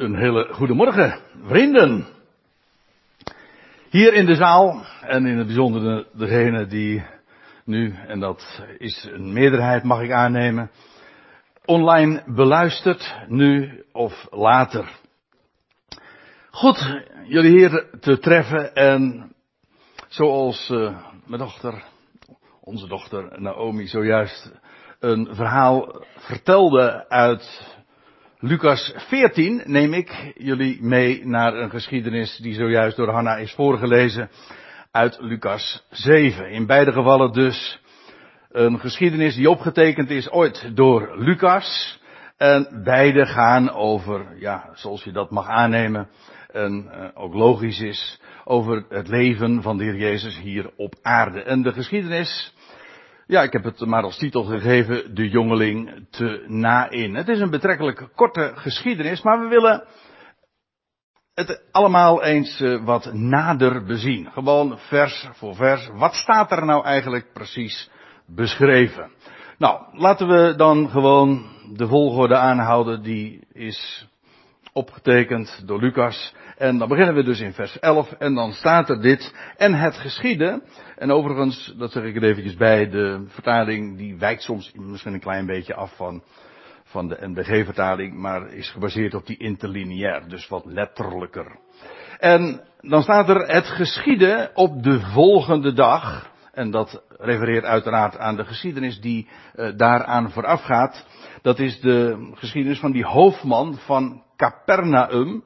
Een hele goede morgen, vrienden. Hier in de zaal en in het bijzonder degene die nu, en dat is een meerderheid mag ik aannemen, online beluistert, nu of later. Goed, jullie hier te treffen en zoals uh, mijn dochter, onze dochter Naomi zojuist een verhaal vertelde uit Lucas 14 neem ik jullie mee naar een geschiedenis die zojuist door Hanna is voorgelezen uit Lucas 7. In beide gevallen dus een geschiedenis die opgetekend is ooit door Lucas. En beide gaan over, ja, zoals je dat mag aannemen, en uh, ook logisch is, over het leven van de Heer Jezus hier op aarde. En de geschiedenis ja, ik heb het maar als titel gegeven, de jongeling te na-in. Het is een betrekkelijk korte geschiedenis, maar we willen het allemaal eens uh, wat nader bezien. Gewoon vers voor vers. Wat staat er nou eigenlijk precies beschreven? Nou, laten we dan gewoon de volgorde aanhouden die is opgetekend door Lucas. En dan beginnen we dus in vers 11 en dan staat er dit. En het geschiedde. En overigens, dat zeg ik er eventjes bij, de vertaling die wijkt soms misschien een klein beetje af van, van de NBG-vertaling, maar is gebaseerd op die interlineair, dus wat letterlijker. En dan staat er het geschiedde op de volgende dag. En dat refereert uiteraard aan de geschiedenis die uh, daaraan voorafgaat. Dat is de geschiedenis van die hoofdman van Capernaum.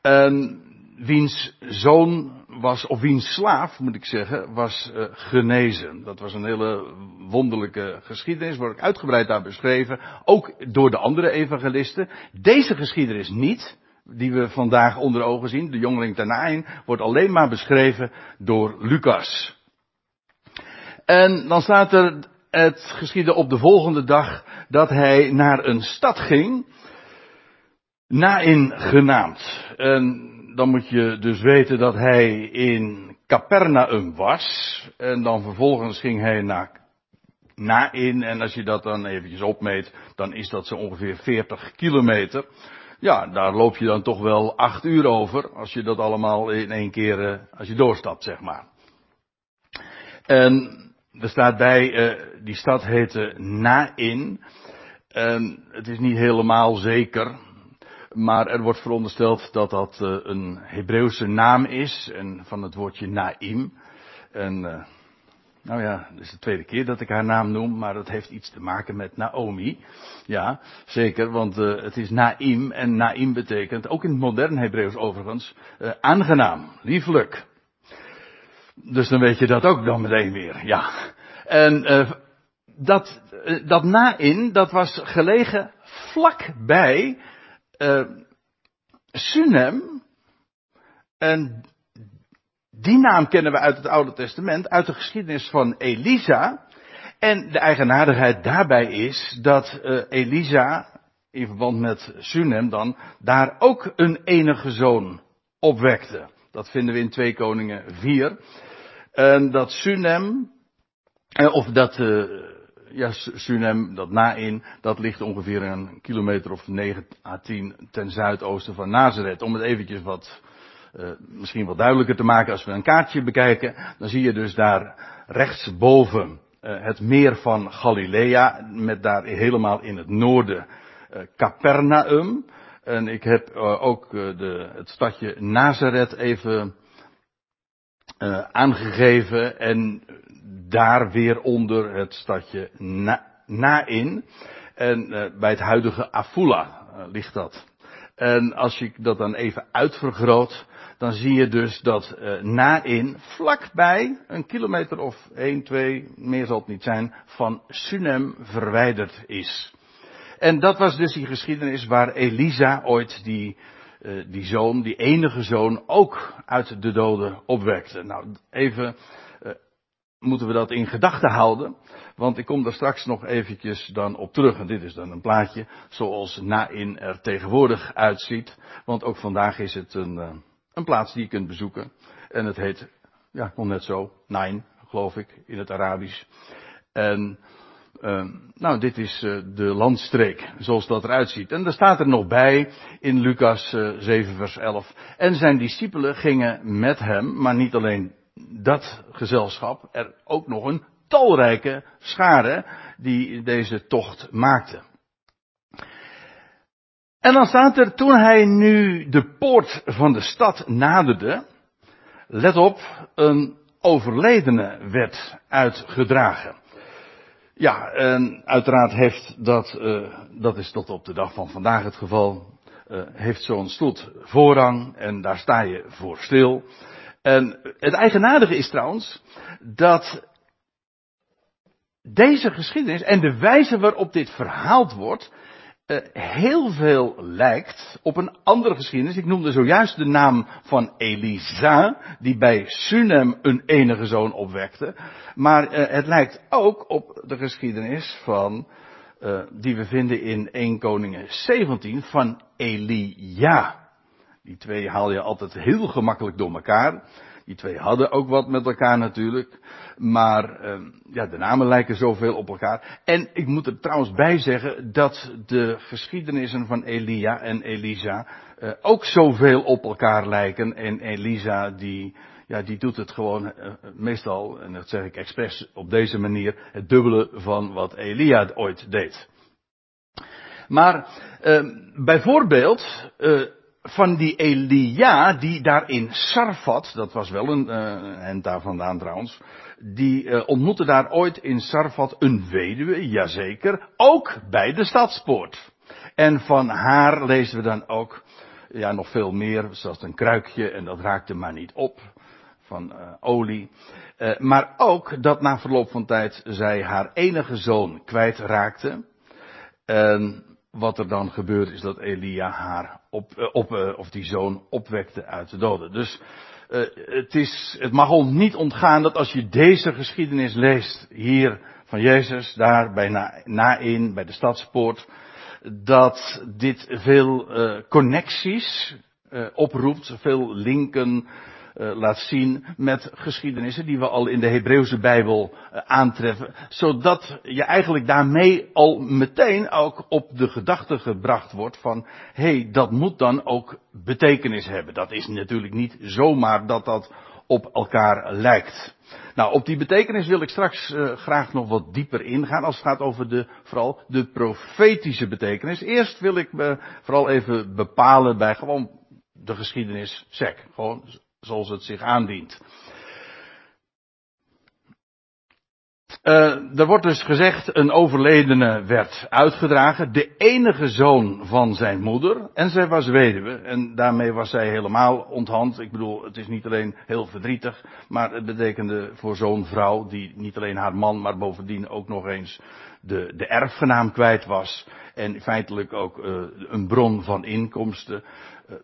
En wiens zoon was, of wiens slaaf moet ik zeggen, was uh, genezen. Dat was een hele wonderlijke geschiedenis, wordt uitgebreid daar beschreven. Ook door de andere evangelisten. Deze geschiedenis niet, die we vandaag onder ogen zien, de jongeling Tanaïn, wordt alleen maar beschreven door Lucas. En dan staat er het geschiedde op de volgende dag dat hij naar een stad ging, Nain genaamd. En dan moet je dus weten dat hij in Capernaum was. En dan vervolgens ging hij naar Nain. En als je dat dan eventjes opmeet, dan is dat zo ongeveer 40 kilometer. Ja, daar loop je dan toch wel acht uur over. Als je dat allemaal in één keer, eh, als je doorstapt, zeg maar. En er staat bij, uh, die stad heette Nain. En het is niet helemaal zeker. Maar er wordt verondersteld dat dat uh, een Hebreeuwse naam is. En van het woordje Naim. En, uh, nou ja, het is de tweede keer dat ik haar naam noem. Maar dat heeft iets te maken met Naomi. Ja, zeker. Want uh, het is Naim. En Naim betekent, ook in het modern Hebreeuws overigens, aangenaam, lieflijk. Dus dan weet je dat ook dan meteen weer. Ja. En dat, dat Nain, dat was gelegen vlakbij uh, Sunem, en die naam kennen we uit het Oude Testament, uit de geschiedenis van Elisa. En de eigenaardigheid daarbij is dat uh, Elisa, in verband met Sunem dan, daar ook een enige zoon opwekte. Dat vinden we in 2 Koningen 4. En dat Sunem, uh, of dat uh, ja, Sunem, dat Nain, dat ligt ongeveer een kilometer of 9 à 10 ten zuidoosten van Nazareth. Om het eventjes wat, uh, misschien wat duidelijker te maken als we een kaartje bekijken, dan zie je dus daar rechtsboven uh, het meer van Galilea, met daar helemaal in het noorden uh, Capernaum. En ik heb ook de, het stadje Nazareth even aangegeven en daar weer onder het stadje Na, Nain. En uh, bij het huidige Afula uh, ligt dat. En als je dat dan even uitvergroot, dan zie je dus dat Nain vlakbij, een kilometer of 1, 2, meer zal het niet zijn, van Sunem verwijderd is. En dat was dus die geschiedenis waar Elisa ooit die, die zoon, die enige zoon, ook uit de doden opwekte. Nou, even moeten we dat in gedachten houden. Want ik kom daar straks nog eventjes dan op terug. En dit is dan een plaatje zoals Nain er tegenwoordig uitziet. Want ook vandaag is het een, eh, een plaats die je kunt bezoeken. En het heet, ja, nog net zo, Nain, geloof ik, in het Arabisch. En Uh, nou, dit is uh, de landstreek, zoals dat eruit ziet. En daar staat er nog bij in Lucas uh, 7, vers 11. En zijn discipelen gingen met hem, maar niet alleen dat gezelschap, er ook nog een talrijke schare die deze tocht maakte. En dan staat er, toen hij nu de poort van de stad naderde, let op, een overledene werd uitgedragen. Ja, en uiteraard heeft dat, uh, dat is tot op de dag van vandaag het geval, uh, heeft zo'n stoet voorrang en daar sta je voor stil. En het eigenaardige is trouwens dat deze geschiedenis en de wijze waarop dit verhaald wordt, heel veel lijkt op een andere geschiedenis. Ik noemde zojuist de naam van Elisa, die bij Sunem een enige zoon opwekte. Maar uh, het lijkt ook op de geschiedenis van, uh, die we vinden in 1 Koningen 17 van Elia. Die twee haal je altijd heel gemakkelijk door elkaar. Die twee hadden ook wat met elkaar natuurlijk. Maar uh, ja, de namen lijken zoveel op elkaar. En ik moet er trouwens bij zeggen dat de geschiedenissen van Elia en Elisa uh, ook zoveel op elkaar lijken. En Elisa die, ja, die doet het gewoon uh, meestal, en dat zeg ik expres op deze manier, het dubbele van wat Elia ooit deed. Maar bijvoorbeeld van die Elia, die daar in Sarfat, dat was wel een, uh, en daar vandaan trouwens, die uh, ontmoette daar ooit in Sarfat een weduwe, jazeker, ook bij de stadspoort. En van haar lezen we dan ook, ja nog veel meer, zoals een kruikje en dat raakte maar niet op, van uh, olie. Maar ook dat na verloop van tijd zij haar enige zoon kwijtraakte. En wat er dan gebeurt is dat Elia haar op, uh, op uh, of die zoon opwekte uit de doden. Dus uh, het, is, het mag ons niet ontgaan dat als je deze geschiedenis leest hier van Jezus, daar bij na, Nain, bij de stadspoort, dat dit veel connecties oproept, veel linken laat zien met geschiedenissen die we al in de Hebreeuwse Bijbel uh, aantreffen, zodat je eigenlijk daarmee al meteen ook op de gedachte gebracht wordt van, hé, hey, dat moet dan ook betekenis hebben. Dat is natuurlijk niet zomaar dat dat op elkaar lijkt. Nou, op die betekenis wil ik straks uh, graag nog wat dieper ingaan als het gaat over de, vooral de profetische betekenis. Eerst wil ik me vooral even bepalen bij gewoon de geschiedenis sec. Gewoon zoals het zich aandient. Uh, er wordt dus gezegd, een overledene werd uitgedragen, de enige zoon van zijn moeder, en zij was weduwe, en daarmee was zij helemaal onthand. Ik bedoel, het is niet alleen heel verdrietig, maar het betekende voor zo'n vrouw, die niet alleen haar man, maar bovendien ook nog eens de, de erfgenaam kwijt was, en feitelijk ook uh, een bron van inkomsten,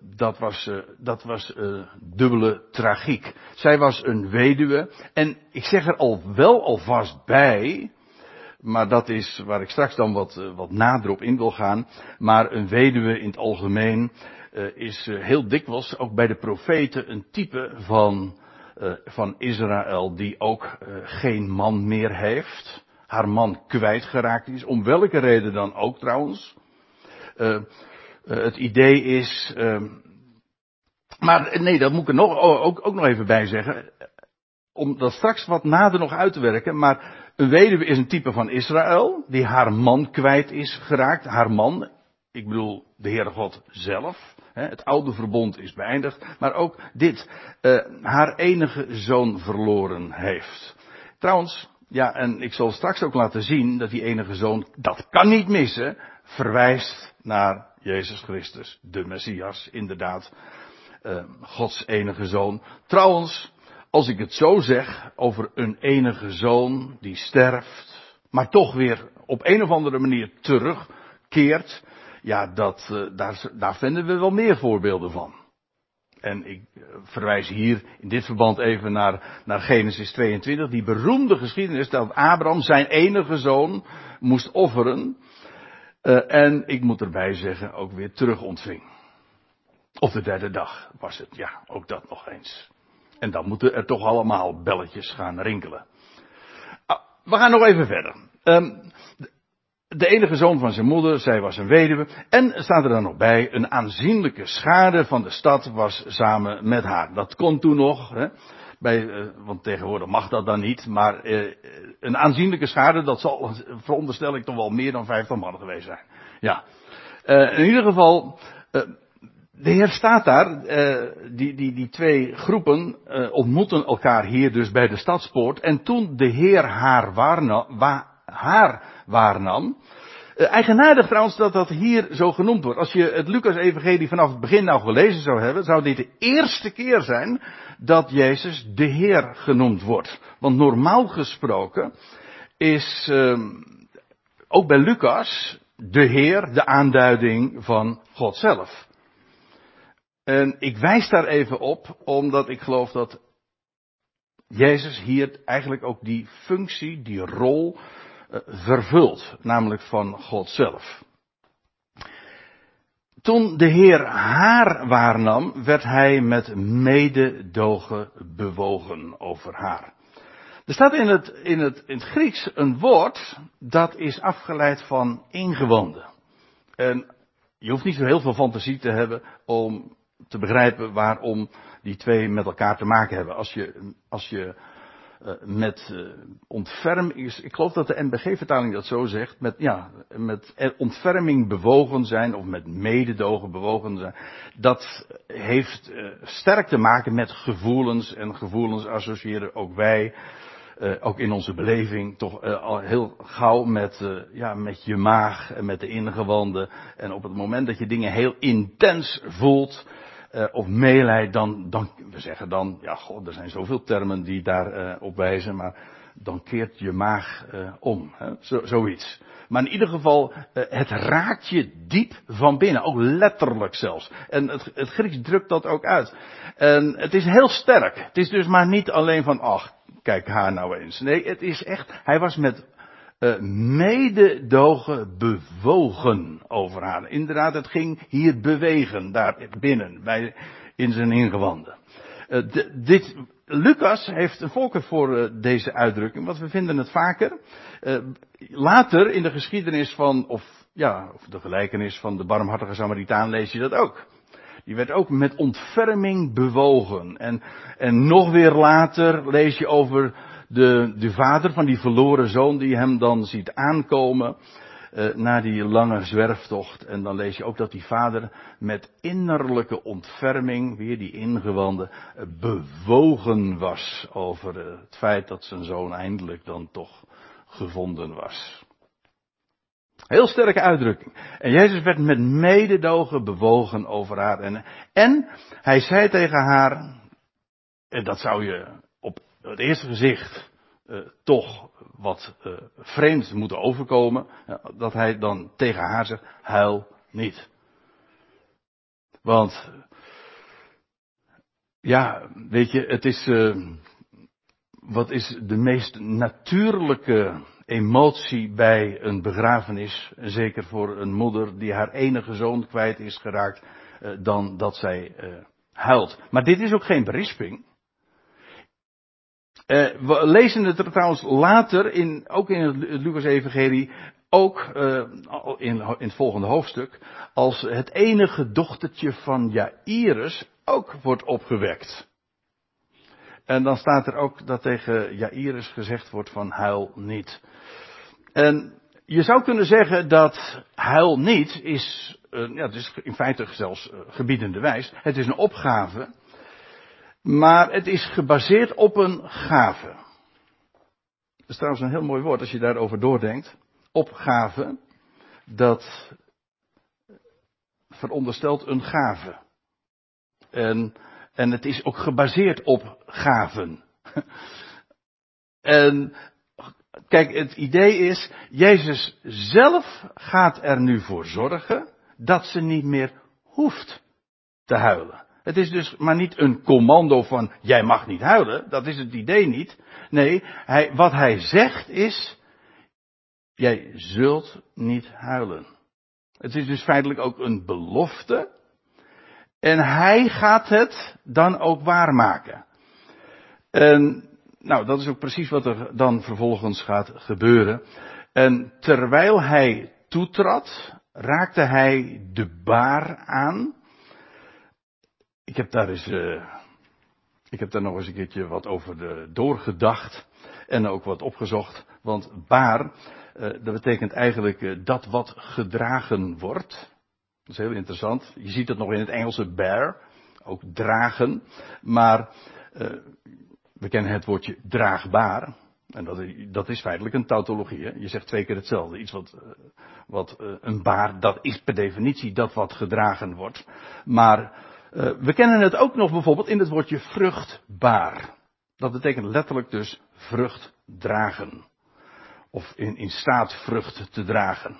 dat was, uh, dat was dubbele tragiek. Zij was een weduwe, en ik zeg er al wel alvast bij, maar dat is waar ik straks dan wat, wat nader op in wil gaan, maar een weduwe in het algemeen is heel dikwijls ook bij de profeten een type van, van Israël die ook geen man meer heeft haar man kwijtgeraakt is. Om welke reden dan ook trouwens. Uh, het idee is. Uh, maar nee, dat moet ik er nog, ook, ook nog even bij zeggen. Om dat straks wat nader nog uit te werken. Maar een weduwe is een type van Israël. Die haar man kwijt is geraakt. Haar man. Ik bedoel de Heere God zelf. Het oude verbond is beëindigd. Maar ook dit. haar enige zoon verloren heeft. Trouwens, ja, en ik zal straks ook laten zien dat die enige zoon, dat kan niet missen, verwijst naar Jezus Christus, de Messias, inderdaad, uh, Gods enige zoon. Trouwens, als ik het zo zeg over een enige zoon die sterft, maar toch weer op een of andere manier terugkeert, ja, dat, uh, daar, daar vinden we wel meer voorbeelden van. En ik eh, verwijs hier in dit verband even naar, naar Genesis 22, die beroemde geschiedenis dat Abraham zijn enige zoon moest offeren. Uh, en ik moet erbij zeggen, ook weer terug ontving. Op de derde dag was het, ja, ook dat nog eens. En dan moeten er toch allemaal belletjes gaan rinkelen. Ah, we gaan nog even verder. Ehm, de enige zoon van zijn moeder, zij was een weduwe. En staat er dan nog bij, een aanzienlijke schade van de stad was samen met haar. Dat kon toen nog, hè, bij, uh, want tegenwoordig mag dat dan niet, maar uh, een aanzienlijke schade, dat zal, veronderstel ik toch wel meer dan 50 mannen geweest zijn. Ja. Uh, in ieder geval, de Heer staat daar, die, die, die twee groepen ontmoeten elkaar hier dus bij de stadspoort. En toen de Heer haar waarnam, wa, haar waarnam. Eigenaardig trouwens dat dat hier zo genoemd wordt. Als je het Lucas-evangelie vanaf het begin nou gelezen zou hebben, zou dit de eerste keer zijn dat Jezus de Heer genoemd wordt. Want normaal gesproken is uh, ook bij Lucas de Heer de aanduiding van God zelf. En ik wijs daar even op, omdat ik geloof dat Jezus hier eigenlijk ook die functie, die rol eh, vervult, namelijk van God zelf. Toen de Heer haar waarnam, werd hij met mededogen bewogen over haar. Er staat in het, in het, in het Grieks een woord dat is afgeleid van ingewanden. En je hoeft niet zo heel veel fantasie te hebben om te begrijpen waarom die twee met elkaar te maken hebben. Als je, als je uh, met uh, ontferming, ik geloof dat de NBG-vertaling dat zo zegt, met, ja, met ontferming bewogen zijn of met mededogen bewogen zijn. Dat heeft uh, sterk te maken met gevoelens en gevoelens associëren ook wij, ook in onze beleving, toch al heel gauw met, ja, met je maag en met de ingewanden. En op het moment dat je dingen heel intens voelt, uh, of meeleid, dan, dan, we zeggen dan, ja god, er zijn zoveel termen die daarop uh, op wijzen, maar dan keert je maag uh, om, hè? Zo, zoiets. Maar in ieder geval, het raakt je diep van binnen, ook letterlijk zelfs. En het, het Grieks drukt dat ook uit. En het is heel sterk. Het is dus maar niet alleen van, ach, kijk haar nou eens. Nee, het is echt, hij was met uh, mededogen bewogen over haar. Inderdaad, het ging hier bewegen, daar binnen, bij, in zijn ingewanden. Uh, dit, Lucas heeft een voorkeur voor uh, deze uitdrukking, want we vinden het vaker. later in de geschiedenis van, of ja, of de gelijkenis van de barmhartige Samaritaan lees je dat ook. Die werd ook met ontferming bewogen. En, en nog weer later lees je over de, de vader van die verloren zoon die hem dan ziet aankomen uh, na die lange zwerftocht. En dan lees je ook dat die vader met innerlijke ontferming, weer die ingewanden, uh, bewogen was over uh, het feit dat zijn zoon eindelijk dan toch gevonden was. Heel sterke uitdrukking. En Jezus werd met mededogen bewogen over haar. En, en hij zei tegen haar, en dat zou je het eerste gezicht uh, toch wat uh, vreemd moeten overkomen. dat hij dan tegen haar zegt, huil niet. Want, ja, weet je, het is, wat is de meest natuurlijke emotie bij een begrafenis, zeker voor een moeder die haar enige zoon kwijt is geraakt, dan dat zij huilt. Maar dit is ook geen berisping. Uh, we lezen het er trouwens later, in, ook in het Lucas-evangelie, ook uh, in, in, het volgende hoofdstuk, als het enige dochtertje van Jairus ook wordt opgewekt. En dan staat er ook dat tegen Jairus gezegd wordt van huil niet. En je zou kunnen zeggen dat huil niet is, ja, het is in feite zelfs gebiedende wijs, het is een opgave maar het is gebaseerd op een gave. Dat is trouwens een heel mooi woord als je daarover doordenkt. Opgave, dat veronderstelt een gave. En, en het is ook gebaseerd op gaven. en kijk, het idee is, Jezus zelf gaat er nu voor zorgen dat ze niet meer hoeft te huilen. Het is dus maar niet een commando van jij mag niet huilen. Dat is het idee niet. Nee, hij, wat hij zegt is, jij zult niet huilen. Het is dus feitelijk ook een belofte. En hij gaat het dan ook waarmaken. En nou, dat is ook precies wat er dan vervolgens gaat gebeuren. En terwijl hij toetrad, raakte hij de baar aan. Ik heb daar eens, uh, ik heb daar nog eens een keertje wat over de, doorgedacht en ook wat opgezocht. Want baar, uh, dat betekent eigenlijk uh, dat wat gedragen wordt. Dat is heel interessant. Je ziet het nog in het Engelse bear, ook dragen. Maar we kennen het woordje draagbaar. En dat, dat is feitelijk een tautologie. Hè? Je zegt twee keer hetzelfde. Iets wat, eh, wat eh, een baar, dat is per definitie dat wat gedragen wordt. Maar uh, we kennen het ook nog bijvoorbeeld in het woordje vruchtbaar. Dat betekent letterlijk dus vrucht dragen. Of in, in staat vrucht te dragen.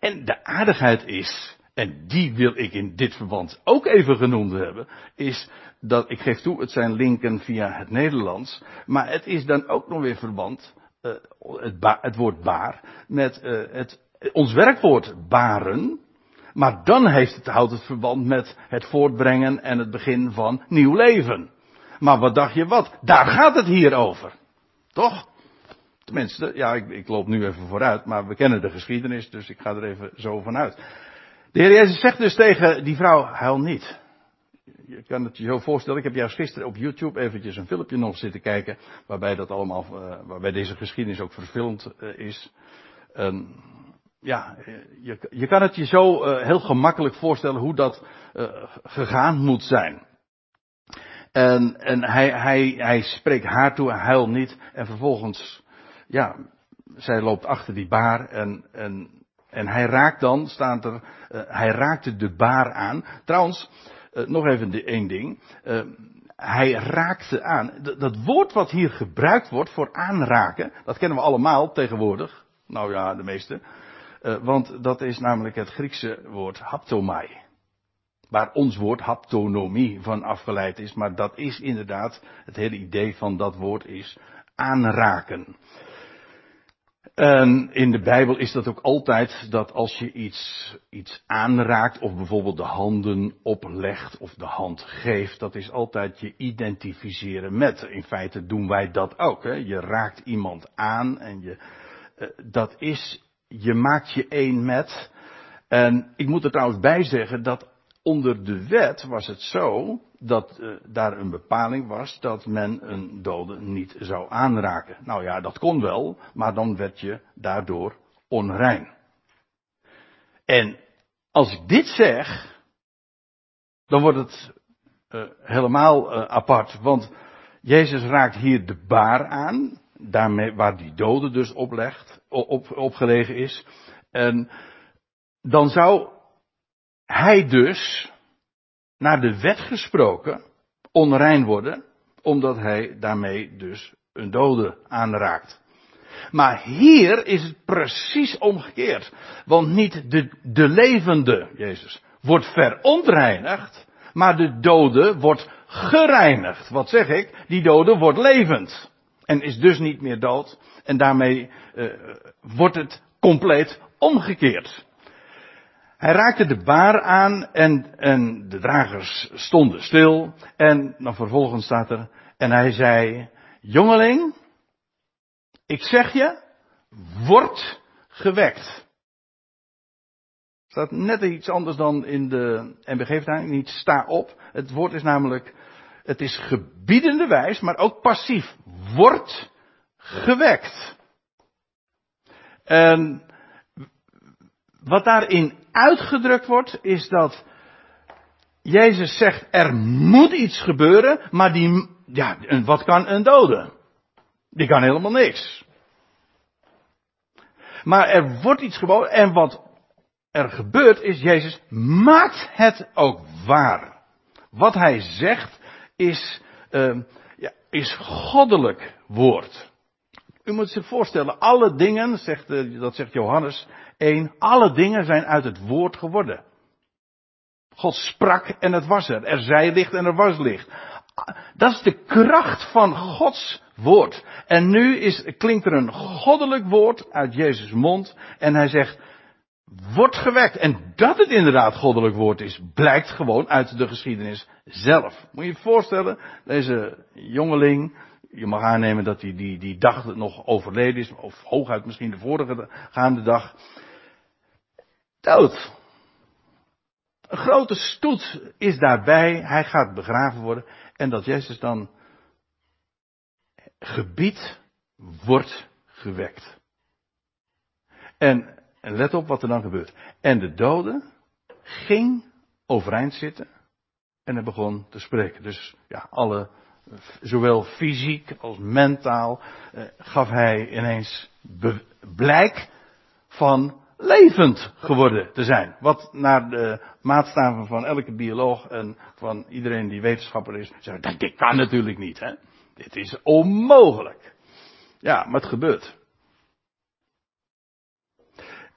En de aardigheid is, en die wil ik in dit verband ook even genoemd hebben, is dat, ik geef toe, het zijn linken via het Nederlands, maar het is dan ook nog weer verband, uh, het, het, woord baar, met uh, het, ons werkwoord baren, maar dan heeft het, houdt het verband met het voortbrengen en het begin van nieuw leven. Maar wat dacht je wat? Daar gaat het hier over. Toch? Tenminste, ja, ik, ik loop nu even vooruit, maar we kennen de geschiedenis, dus ik ga er even zo vanuit. De Heer Jezus zegt dus tegen die vrouw, huil niet. Je kan het je zo voorstellen, ik heb juist gisteren op YouTube eventjes een filmpje nog zitten kijken, waarbij dat allemaal, uh, waarbij deze geschiedenis ook verfilmd uh, is. Um, ja, je, je, kan het je zo uh, heel gemakkelijk voorstellen hoe dat gegaan moet zijn. En, en hij, hij, hij spreekt haar toe, huil niet, en vervolgens, ja, zij loopt achter die baar en, en en hij raakt dan, staat er, hij raakte de baar aan. Trouwens, nog even één ding. Hij raakte aan. Dat woord wat hier gebruikt wordt voor aanraken, dat kennen we allemaal tegenwoordig. Nou ja, de meeste. Want dat is namelijk het Griekse woord haptomai. Waar ons woord haptonomie van afgeleid is. Maar dat is inderdaad, het hele idee van dat woord is aanraken. En in de Bijbel is dat ook altijd dat als je iets, iets aanraakt of bijvoorbeeld de handen oplegt of de hand geeft, dat is altijd je identificeren met. In feite doen wij dat ook. Hè? Je raakt iemand aan en je, uh, dat is, je maakt je één met. En ik moet er trouwens bij zeggen dat onder de wet was het zo dat uh, daar een bepaling was dat men een dode niet zou aanraken. Nou ja, dat kon wel, maar dan werd je daardoor onrein. En als ik dit zeg, dan wordt het uh, helemaal uh, apart, want Jezus raakt hier de baar aan, daarmee waar die dode dus oplegt, op, opgelegen is. En dan zou hij dus naar de wet gesproken onrein worden, omdat hij daarmee dus een dode aanraakt. Maar hier is het precies omgekeerd. Want niet de, de levende, Jezus, wordt verontreinigd, maar de dode wordt gereinigd. Wat zeg ik? Die dode wordt levend. En is dus niet meer dood. En daarmee uh, wordt het compleet omgekeerd. Hij raakte de baar aan en, en de dragers stonden stil. En dan vervolgens staat er, en hij zei, jongeling, ik zeg je, word gewekt. Staat net iets anders dan in de NBG-vertaling, niet sta op. Het woord is namelijk, het is gebiedende wijs, maar ook passief. Word gewekt. En wat daarin uitgedrukt wordt, is dat Jezus zegt, er moet iets gebeuren, maar die, ja, wat kan een dode? Die kan helemaal niks. Maar er wordt iets geboden en wat er gebeurt is, Jezus maakt het ook waar. Wat hij zegt is, uh, ja, is goddelijk woord. U moet zich voorstellen, alle dingen, zegt, uh, dat zegt Johannes 1, alle dingen zijn uit het woord geworden. God sprak en het was er. Er zij licht en er was licht. Dat is de kracht van Gods woord. En nu is, klinkt er een goddelijk woord uit Jezus' mond. En hij zegt, wordt gewekt. En dat het inderdaad goddelijk woord is, blijkt gewoon uit de geschiedenis zelf. Moet je je voorstellen, deze jongeling, je mag aannemen dat hij die, die dag nog overleden is, of hooguit misschien de vorige gaande dag. Dood. Een grote stoet is daarbij, hij gaat begraven worden, en dat Jezus dan gebied wordt gewekt. En, en let op wat er dan gebeurt. En de dode ging overeind zitten en hij begon te spreken. Dus ja, alle, zowel fysiek als mentaal, eh, gaf hij ineens blijk van levend geworden te zijn. Wat naar de maatstaven van elke bioloog en van iedereen die wetenschapper is, zegt, dit kan natuurlijk niet, hè. Dit is onmogelijk. Ja, maar het gebeurt.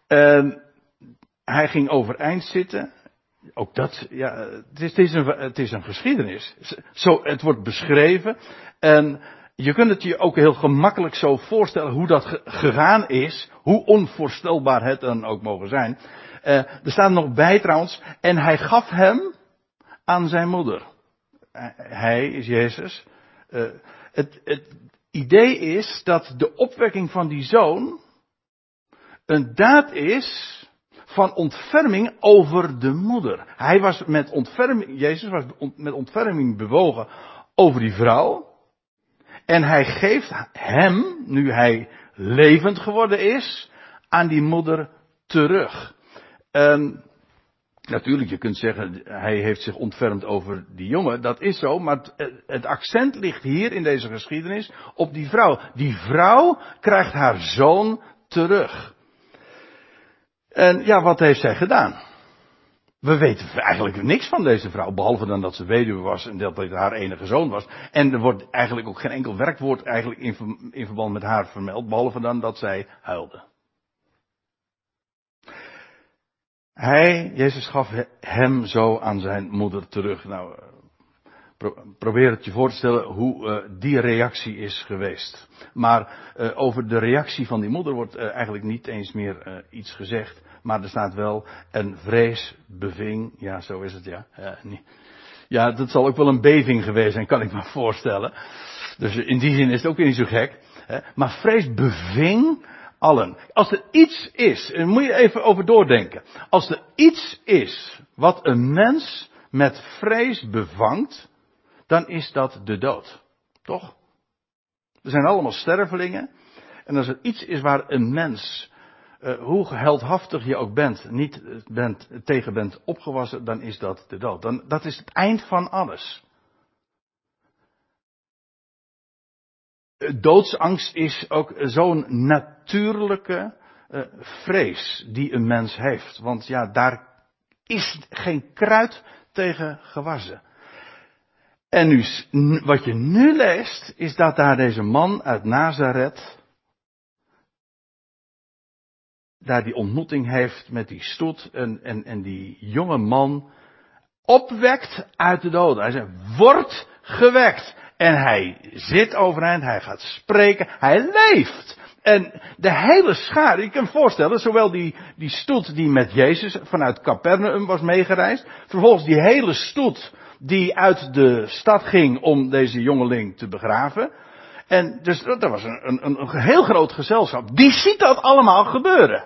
En hij ging overeind zitten. Ook dat, ja, het is, het is, een, het is een geschiedenis. Zo, het wordt beschreven. En je kunt het je ook heel gemakkelijk zo voorstellen hoe dat gegaan is. Hoe onvoorstelbaar het dan ook mogen zijn. Uh, er staat nog bij trouwens. En hij gaf hem aan zijn moeder. Uh, hij is Jezus. Uh, het, het idee is dat de opwekking van die zoon een daad is van ontferming over de moeder. Hij was met ontferming, Jezus was met ontferming bewogen over die vrouw. En hij geeft hem, nu hij levend geworden is, aan die moeder terug. En natuurlijk, je kunt zeggen, hij heeft zich ontfermd over die jongen. Dat is zo, maar het accent ligt hier in deze geschiedenis op die vrouw. Die vrouw krijgt haar zoon terug. En ja, wat heeft zij gedaan? We weten eigenlijk niks van deze vrouw, behalve dan dat ze weduwe was en dat dit haar enige zoon was. En er wordt eigenlijk ook geen enkel werkwoord eigenlijk in, verband met haar vermeld, behalve dan dat zij huilde. Hij, Jezus gaf hem zo aan zijn moeder terug. Nou, probeer het je voor te stellen hoe uh, die reactie is geweest. Maar uh, over de reactie van die moeder wordt eigenlijk niet eens meer iets gezegd. Maar er staat wel een vrees beving. Ja, zo is het ja. Ja, dat zal ook wel een beving geweest zijn, kan ik me voorstellen. Dus in die zin is het ook weer niet zo gek. Maar vrees beving allen. Als er iets is, en moet je even over doordenken. Als er iets is wat een mens met vrees bevangt, dan is dat de dood. Toch? We zijn allemaal stervelingen. En als er iets is waar een mens, uh, hoe heldhaftig je ook bent, niet bent, tegen bent opgewassen, dan is dat de dood. Dan, dat is het eind van alles. Doodsangst is ook zo'n natuurlijke vrees die een mens heeft. Want ja, daar is geen kruid tegen gewassen. En nu, wat je nu leest, is dat daar deze man uit Nazareth, daar die ontmoeting heeft met die stoet en, en, en die jonge man, opwekt uit de doden. Hij zegt, wordt gewekt. En hij zit overeind, hij gaat spreken, hij leeft. En de hele schaar, je kunt voorstellen, zowel die, die stoet die met Jezus vanuit Capernaum was meegereisd, vervolgens die hele stoet die uit de stad ging om deze jongeling te begraven. En dus dat was een, een, een heel groot gezelschap. Die ziet dat allemaal gebeuren.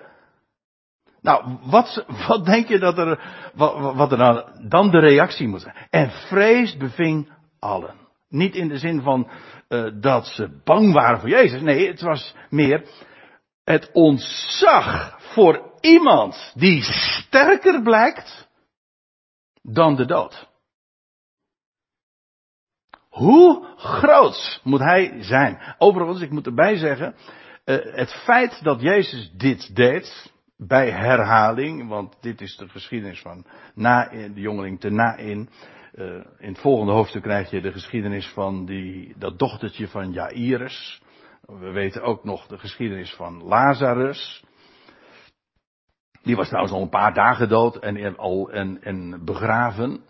Nou, wat, wat denk je dat er, wat, wat er dan, dan de reactie moet zijn? En vrees beving allen. Niet in de zin van uh, dat ze bang waren voor Jezus. Nee, het was meer het ontzag voor iemand die sterker blijkt dan de dood. Hoe groot moet hij zijn? Overigens, ik moet erbij zeggen, uh, het feit dat Jezus dit deed, bij herhaling, want dit is de geschiedenis van na, de jongeling te na in. Uh, in het volgende hoofdstuk krijg je de geschiedenis van die, dat dochtertje van Jairus. We weten ook nog de geschiedenis van Lazarus. Die was trouwens al een paar dagen dood en, al, en, en begraven.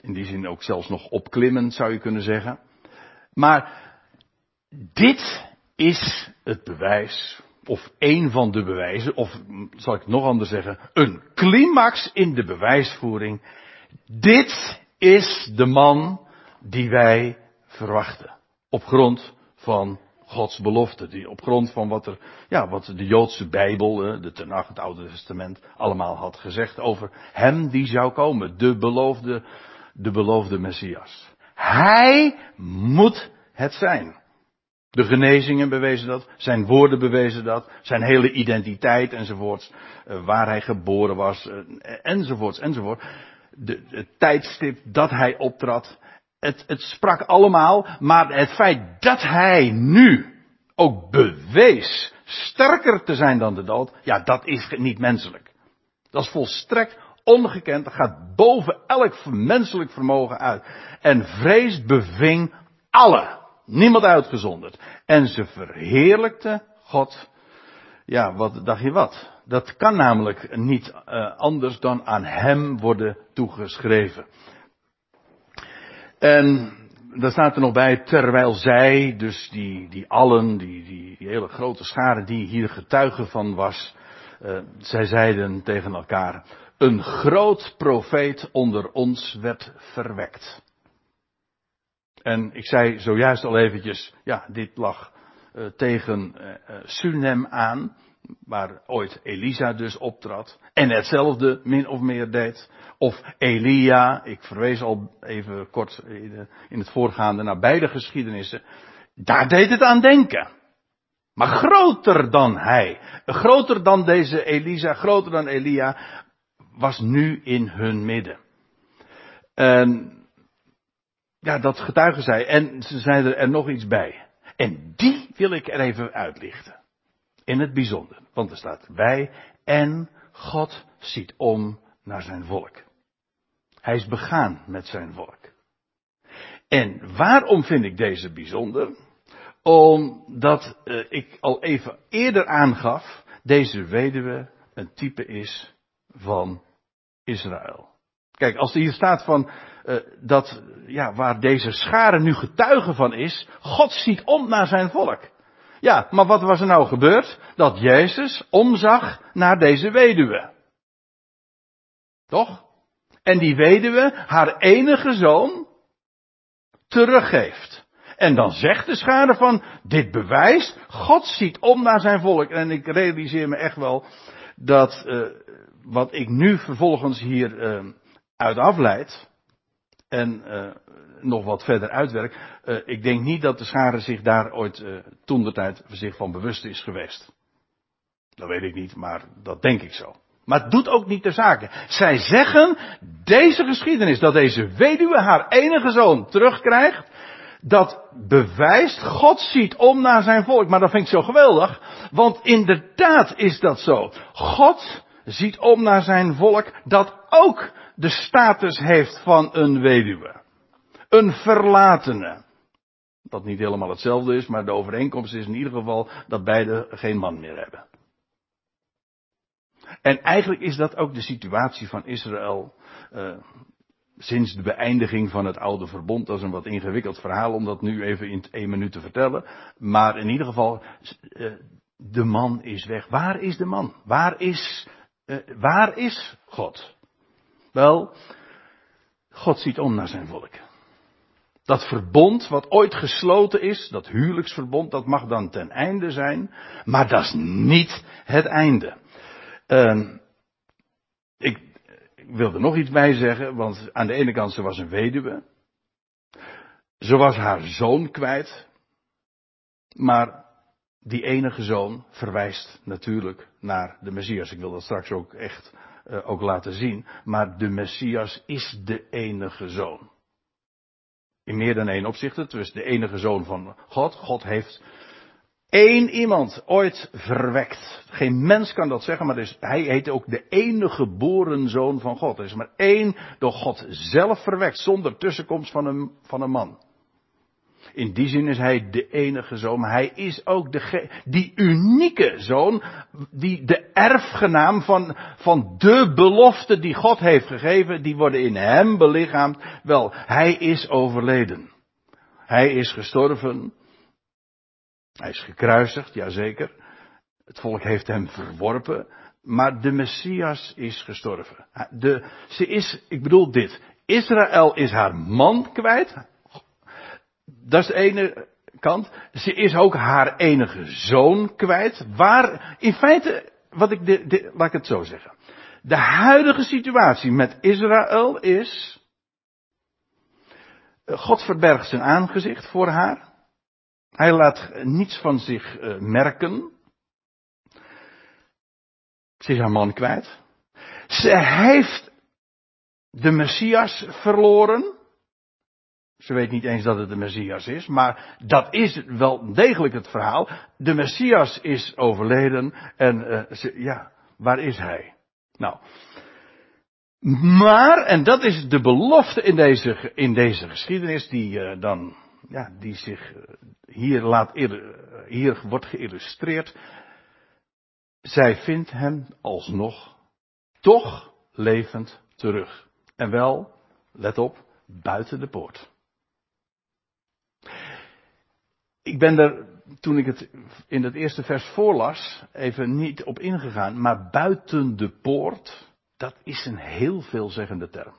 In die zin ook zelfs nog opklimmend zou je kunnen zeggen. Maar dit is het bewijs, of een van de bewijzen, of zal ik nog anders zeggen, een climax in de bewijsvoering. Dit is de man die wij verwachten. Op grond van Gods belofte. Die op grond van wat er, ja, wat de Joodse Bijbel, de Tenach, het Oude Testament, allemaal had gezegd over hem die zou komen. De beloofde, de beloofde Messias. Hij moet het zijn. De genezingen bewezen dat, zijn woorden bewezen dat, zijn hele identiteit enzovoorts, eh, waar hij geboren was, eh, enzovoorts, enzovoort. De, het tijdstip dat hij optrad, het, het sprak allemaal, maar het feit dat hij nu ook bewees sterker te zijn dan de dood, ja, dat is niet menselijk. Dat is volstrekt ongekend, gaat boven elk menselijk vermogen uit. En vrees beving alle, niemand uitgezonderd. En ze verheerlijkte God. Ja, wat dacht je wat? Dat kan namelijk niet uh, anders dan aan hem worden toegeschreven. En daar staat er nog bij, terwijl zij, dus die, die allen, die, die, hele grote schare die hier getuigen van was, uh, zij zeiden tegen elkaar, een groot profeet onder ons werd verwekt. En ik zei zojuist al eventjes, ja, dit lag uh, tegen uh, Sunem aan waar ooit Elisa dus optrad. En hetzelfde min of meer deed. Of Elia, ik verwees al even kort in het voorgaande naar beide geschiedenissen. Daar deed het aan denken. Maar groter dan hij, groter dan deze Elisa, groter dan Elia, was nu in hun midden. En ja, dat getuigen zij. En ze zeiden er nog iets bij. En die wil ik er even uitlichten. In het bijzonder. Want er staat wij en God ziet om naar zijn volk. Hij is begaan met zijn volk. En waarom vind ik deze bijzonder? Omdat uh, ik al even eerder aangaf, deze weduwe een type is van Israël. Kijk, als er hier staat van uh, dat, ja, waar deze schare nu getuige van is, God ziet om naar zijn volk. Ja, maar wat was er nou gebeurd? Dat Jezus omzag naar deze weduwe. Toch? En die weduwe haar enige zoon teruggeeft. En dan zegt de schade van, dit bewijst, God ziet om naar zijn volk. En ik realiseer me echt wel dat uh, wat ik nu vervolgens hier uh, uit afleid, en uh, nog wat verder uitwerk. Uh, ik denk niet dat de schare zich daar ooit uh, toen de tijd zich van bewust is geweest. Dat weet ik niet, maar dat denk ik zo. Maar het doet ook niet de zaken. Zij zeggen, deze geschiedenis, dat deze weduwe haar enige zoon terugkrijgt, dat bewijst, God ziet om naar zijn volk. Maar dat vind ik zo geweldig, want inderdaad is dat zo. God ziet om naar zijn volk dat ook de status heeft van een weduwe. Een verlatene. Wat niet helemaal hetzelfde is, maar de overeenkomst is in ieder geval dat beide geen man meer hebben. En eigenlijk is dat ook de situatie van Israël uh, sinds de beëindiging van het oude verbond. Dat is een wat ingewikkeld verhaal om dat nu even in één minuut te vertellen. Maar in ieder geval, uh, de man is weg. Waar is de man? Waar is, uh, waar is God? Wel, God ziet om naar zijn volk. Dat verbond wat ooit gesloten is, dat huwelijksverbond, dat mag dan ten einde zijn, maar dat is niet het einde. Uh, ik, ik wil er nog iets bij zeggen, want aan de ene kant ze was een weduwe. Ze was haar zoon kwijt. Maar die enige zoon verwijst natuurlijk naar de Messias. Ik wil dat straks ook echt uh, ook laten zien. Maar de Messias is de enige zoon. In meer dan één opzicht. Het is de enige zoon van God. God heeft één iemand ooit verwekt. Geen mens kan dat zeggen, maar dus, hij heet ook de enige geboren zoon van God. Er is maar één door God zelf verwekt, zonder tussenkomst van een, van een man. In die zin is hij de enige zoon, maar hij is ook de, die unieke zoon, die de erfgenaam van, van de belofte die God heeft gegeven, die worden in hem belichaamd. Wel, hij is overleden. Hij is gestorven. Hij is gekruisigd, jazeker. Het volk heeft hem verworpen. Maar de Messias is gestorven. De, ze is, ik bedoel dit. Israël is haar man kwijt dat is de ene, kant. Ze is ook haar enige zoon kwijt. Waar, in feite, wat ik de, laat ik het zo zeggen. De huidige situatie met Israël is. God verbergt zijn aangezicht voor haar. Hij laat niets van zich uh, merken. Ze is haar man kwijt. Ze heeft de Messias verloren. Ze weet niet eens dat het de Messias is, maar dat is wel degelijk het verhaal. De Messias is overleden en uh, ze, ja, waar is hij? Nou, maar, en dat is de belofte in deze, in deze geschiedenis die uh, dan, ja, die zich uh, hier laat, hier wordt geïllustreerd. Zij vindt hem alsnog toch levend terug. En wel, let op, buiten de poort. Ik ben er, toen ik het in het eerste vers voorlas, even niet op ingegaan, maar buiten de poort, dat is een heel veelzeggende term.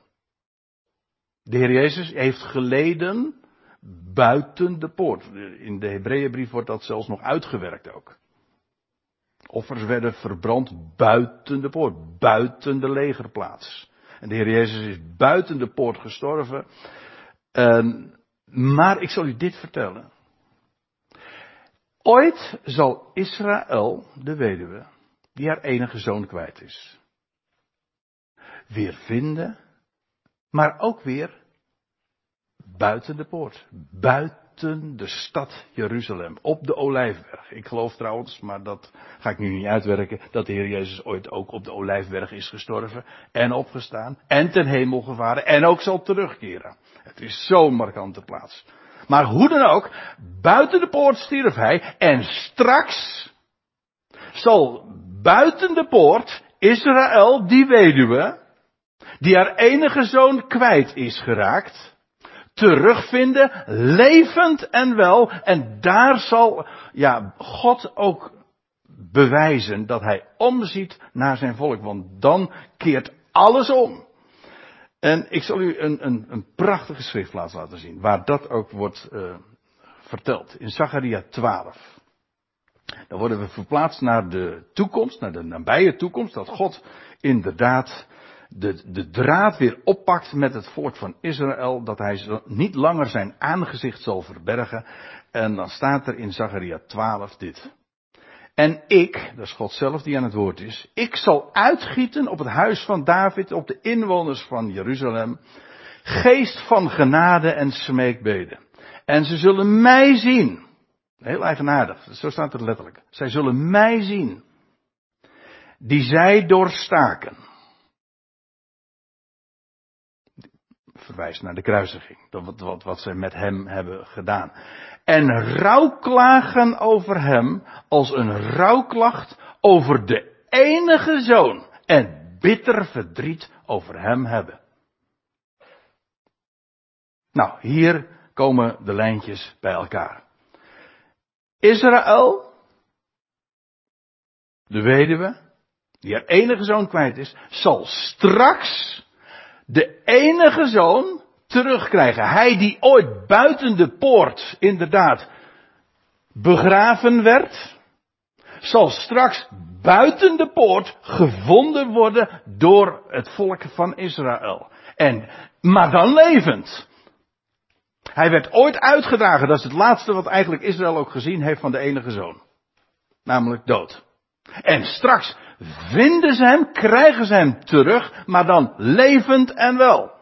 De Heer Jezus heeft geleden buiten de poort. In de Hebreeënbrief wordt dat zelfs nog uitgewerkt ook. Offers werden verbrand buiten de poort, buiten de legerplaats. En de Heer Jezus is buiten de poort gestorven. En, maar ik zal u dit vertellen. Ooit zal Israël, de weduwe, die haar enige zoon kwijt is, weer vinden, maar ook weer buiten de poort, buiten de stad Jeruzalem, op de Olijfberg. Ik geloof trouwens, maar dat ga ik nu niet uitwerken, dat de Heer Jezus ooit ook op de Olijfberg is gestorven en opgestaan en ten hemel gevaren en ook zal terugkeren. Het is zo'n markante plaats. Maar hoe dan ook, buiten de poort stierf hij en straks zal buiten de poort Israël, die weduwe, die haar enige zoon kwijt is geraakt, terugvinden, levend en wel. En daar zal, ja, God ook bewijzen dat hij omziet naar zijn volk. Want dan keert alles om. En ik zal u een, een, een prachtige schriftplaats laten zien, waar dat ook wordt uh, verteld. In Zacharia 12. Dan worden we verplaatst naar de toekomst, naar de nabije toekomst, dat God inderdaad de, de draad weer oppakt met het volk van Israël, dat hij niet langer zijn aangezicht zal verbergen. En dan staat er in Zacharia 12 dit. En ik, dat is God zelf die aan het woord is, ik zal uitgieten op het huis van David, op de inwoners van Jeruzalem, geest van genade en smeekbeden. En ze zullen mij zien. Heel eigenaardig, zo staat het letterlijk. Zij zullen mij zien. Die zij doorstaken. Verwijst naar de kruisiging. Wat, wat, wat zij met hem hebben gedaan en rouwklagen over hem als een rouwklacht over de enige zoon en bitter verdriet over hem hebben. Nou, hier komen de lijntjes bij elkaar. Israël, de weduwe, die haar enige zoon kwijt is, zal straks de enige zoon terugkrijgen. Hij die ooit buiten de poort inderdaad begraven werd, zal straks buiten de poort gevonden worden door het volk van Israël. En, maar dan levend. Hij werd ooit uitgedragen, dat is het laatste wat eigenlijk Israël ook gezien heeft van de enige zoon. Namelijk dood. En straks vinden ze hem, krijgen ze hem terug, maar dan levend en wel.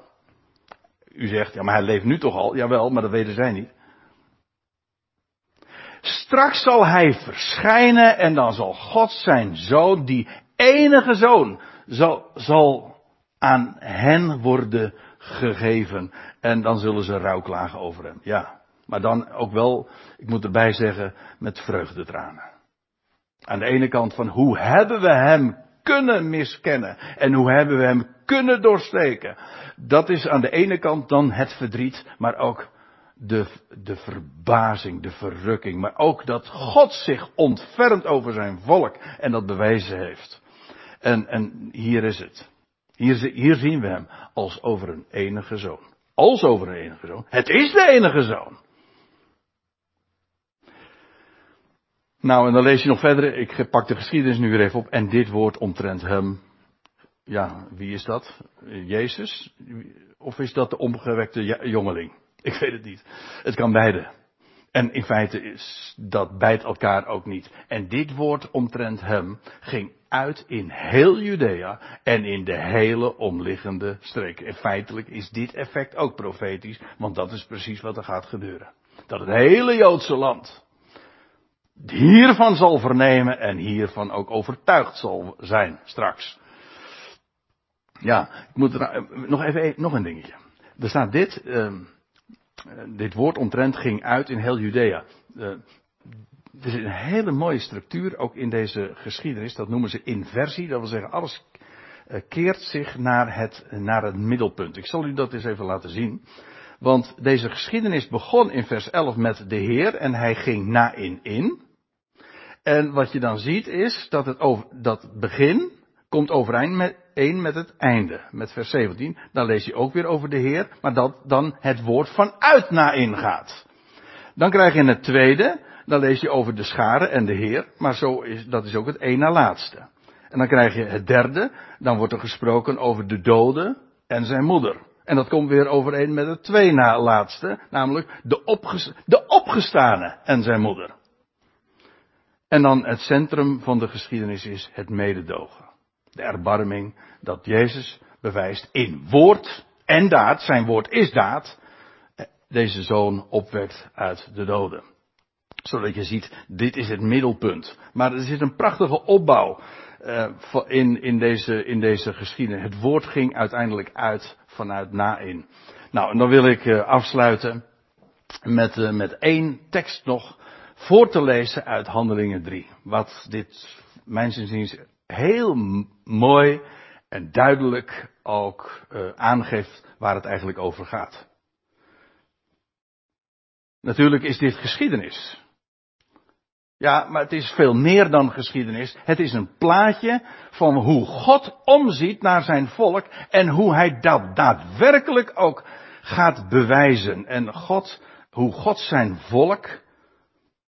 U zegt, ja maar hij leeft nu toch al? Jawel, maar dat weten zij niet. Straks zal hij verschijnen en dan zal God zijn zoon, die enige zoon, zal, zal aan hen worden gegeven. En dan zullen ze rouwklagen over hem. Ja, maar dan ook wel, ik moet erbij zeggen, met vreugdetranen. Aan de ene kant van hoe hebben we hem kunnen miskennen en hoe hebben we hem kunnen doorsteken. Dat is aan de ene kant dan het verdriet, maar ook de, de verbazing, de verrukking, maar ook dat God zich ontfermt over zijn volk en dat bewezen heeft. En, en hier is het. Hier, hier zien we hem als over een enige zoon. Als over een enige zoon. Het is de enige zoon. Nou, en dan lees je nog verder. Ik pak de geschiedenis nu weer even op. En dit woord omtrent hem. Ja, wie is dat? Jezus? Of is dat de omgewekte jongeling? Ik weet het niet. Het kan beide. En in feite is dat bijt elkaar ook niet. En dit woord omtrent hem ging uit in heel Judea en in de hele omliggende streken. En feitelijk is dit effect ook profetisch, want dat is precies wat er gaat gebeuren. Dat het hele Joodse land hiervan zal vernemen en hiervan ook overtuigd zal zijn straks. Ja, ik moet er, nog even nog een dingetje. Er staat dit. Uh, eh, dit woord omtrent ging uit in heel Judea. Uh, er is een hele mooie structuur ook in deze geschiedenis. Dat noemen ze inversie. Dat wil zeggen, alles keert zich naar het, naar het middelpunt. Ik zal u dat eens even laten zien. Want deze geschiedenis begon in vers 11 met de Heer en hij ging na in in. En wat je dan ziet is dat het over, dat begin komt overeind met, één met het einde. Met vers 17. Dan lees je ook weer over de Heer, maar dat dan het woord vanuit na ingaat. Dan krijg je het tweede, dan lees je over de schare en de Heer, maar zo is, dat is ook het één na laatste. En dan krijg je het derde, dan wordt er gesproken over de dode en zijn moeder. En dat komt weer overeen met het twee na laatste, namelijk de, opges de opgestane en zijn moeder. En dan het centrum van de geschiedenis is het mededogen de erbarming dat Jezus bewijst in woord en daad, zijn woord is daad, deze zoon opwekt uit de doden. Zodat je ziet, dit is het middelpunt. Maar er zit een prachtige opbouw uh, in, in, deze, in deze geschiedenis. Het woord ging uiteindelijk uit vanuit na-in. Nou, en dan wil ik uh, afsluiten met, met één tekst nog voor te lezen uit Handelingen 3. Wat dit, mijn inziens, heel mooi en duidelijk ook uh, aangeeft waar het eigenlijk over gaat. Natuurlijk is dit geschiedenis. Ja, maar het is veel meer dan geschiedenis. Het is een plaatje van hoe God omziet naar zijn volk en hoe hij dat daadwerkelijk ook gaat bewijzen. En God, hoe God zijn volk,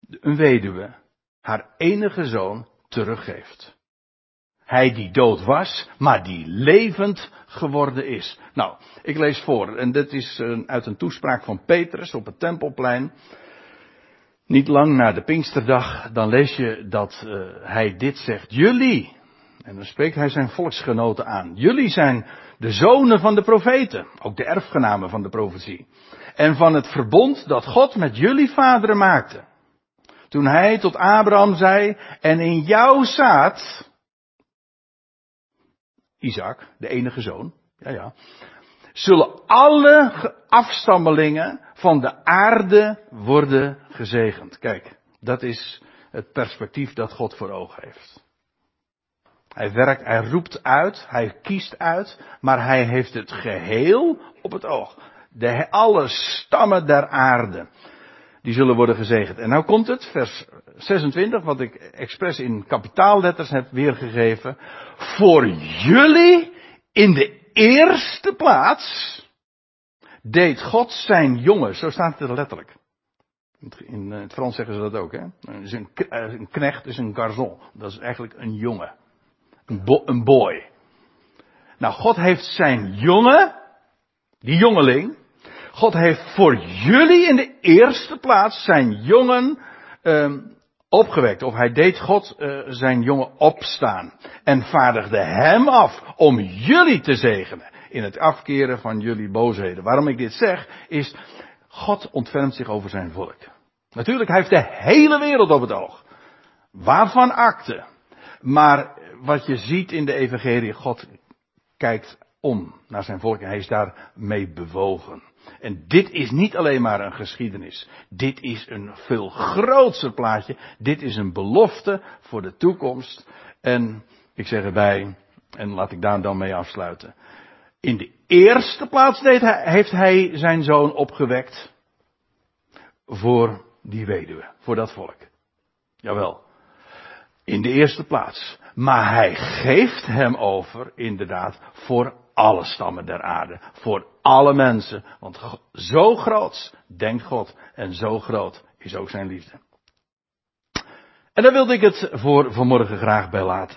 een weduwe, haar enige zoon teruggeeft. Hij die dood was, maar die levend geworden is. Nou, ik lees voor. En dit is uit een toespraak van Petrus op het Tempelplein. Niet lang na de Pinksterdag, dan lees je dat uh, hij dit zegt. Jullie, en dan spreekt hij zijn volksgenoten aan. Jullie zijn de zonen van de profeten, ook de erfgenamen van de profetie. En van het verbond dat God met jullie vaderen maakte. Toen hij tot Abraham zei, en in jouw zaad Isaac, de enige zoon, ja, ja, zullen alle afstammelingen van de aarde worden gezegend. Kijk, dat is het perspectief dat God voor ogen heeft. Hij werkt, hij roept uit, hij kiest uit, maar hij heeft het geheel op het oog. De, alle stammen der aarde, die zullen worden gezegend. En nou komt het, vers 26, wat ik expres in kapitaalletters heb weergegeven. Voor jullie in de eerste plaats deed God zijn jongen. Zo staat het er letterlijk. In het Frans zeggen ze dat ook, hè? een, eh, een knecht is een garçon. Dat is eigenlijk een jongen. Een, een boy. Nou, God heeft zijn jongen, die jongeling, God heeft voor jullie in de eerste plaats zijn jongen um, opgewekt. Of hij deed God uh, zijn jongen opstaan. En vaardigde hem af om jullie te zegenen. In het afkeren van jullie boosheden. Waarom ik dit zeg, is God ontfermt zich over zijn volk. Natuurlijk, hij heeft de hele wereld op het oog. Waarvan akte. Maar wat je ziet in de evangelie, God kijkt om naar zijn volk en hij is daarmee bewogen. En dit is niet alleen maar een geschiedenis. Dit is een veel grootser plaatje. Dit is een belofte voor de toekomst. En ik zeg erbij, en laat ik daar dan mee afsluiten. In de eerste plaats heeft hij zijn zoon opgewekt voor die weduwe, voor dat volk. Jawel. In de eerste plaats. Maar hij geeft hem over, inderdaad, voor alle stammen der aarde. Voor alle mensen. Want zo groot denkt God en zo groot is ook zijn liefde. En daar wilde ik het voor vanmorgen graag bij laten.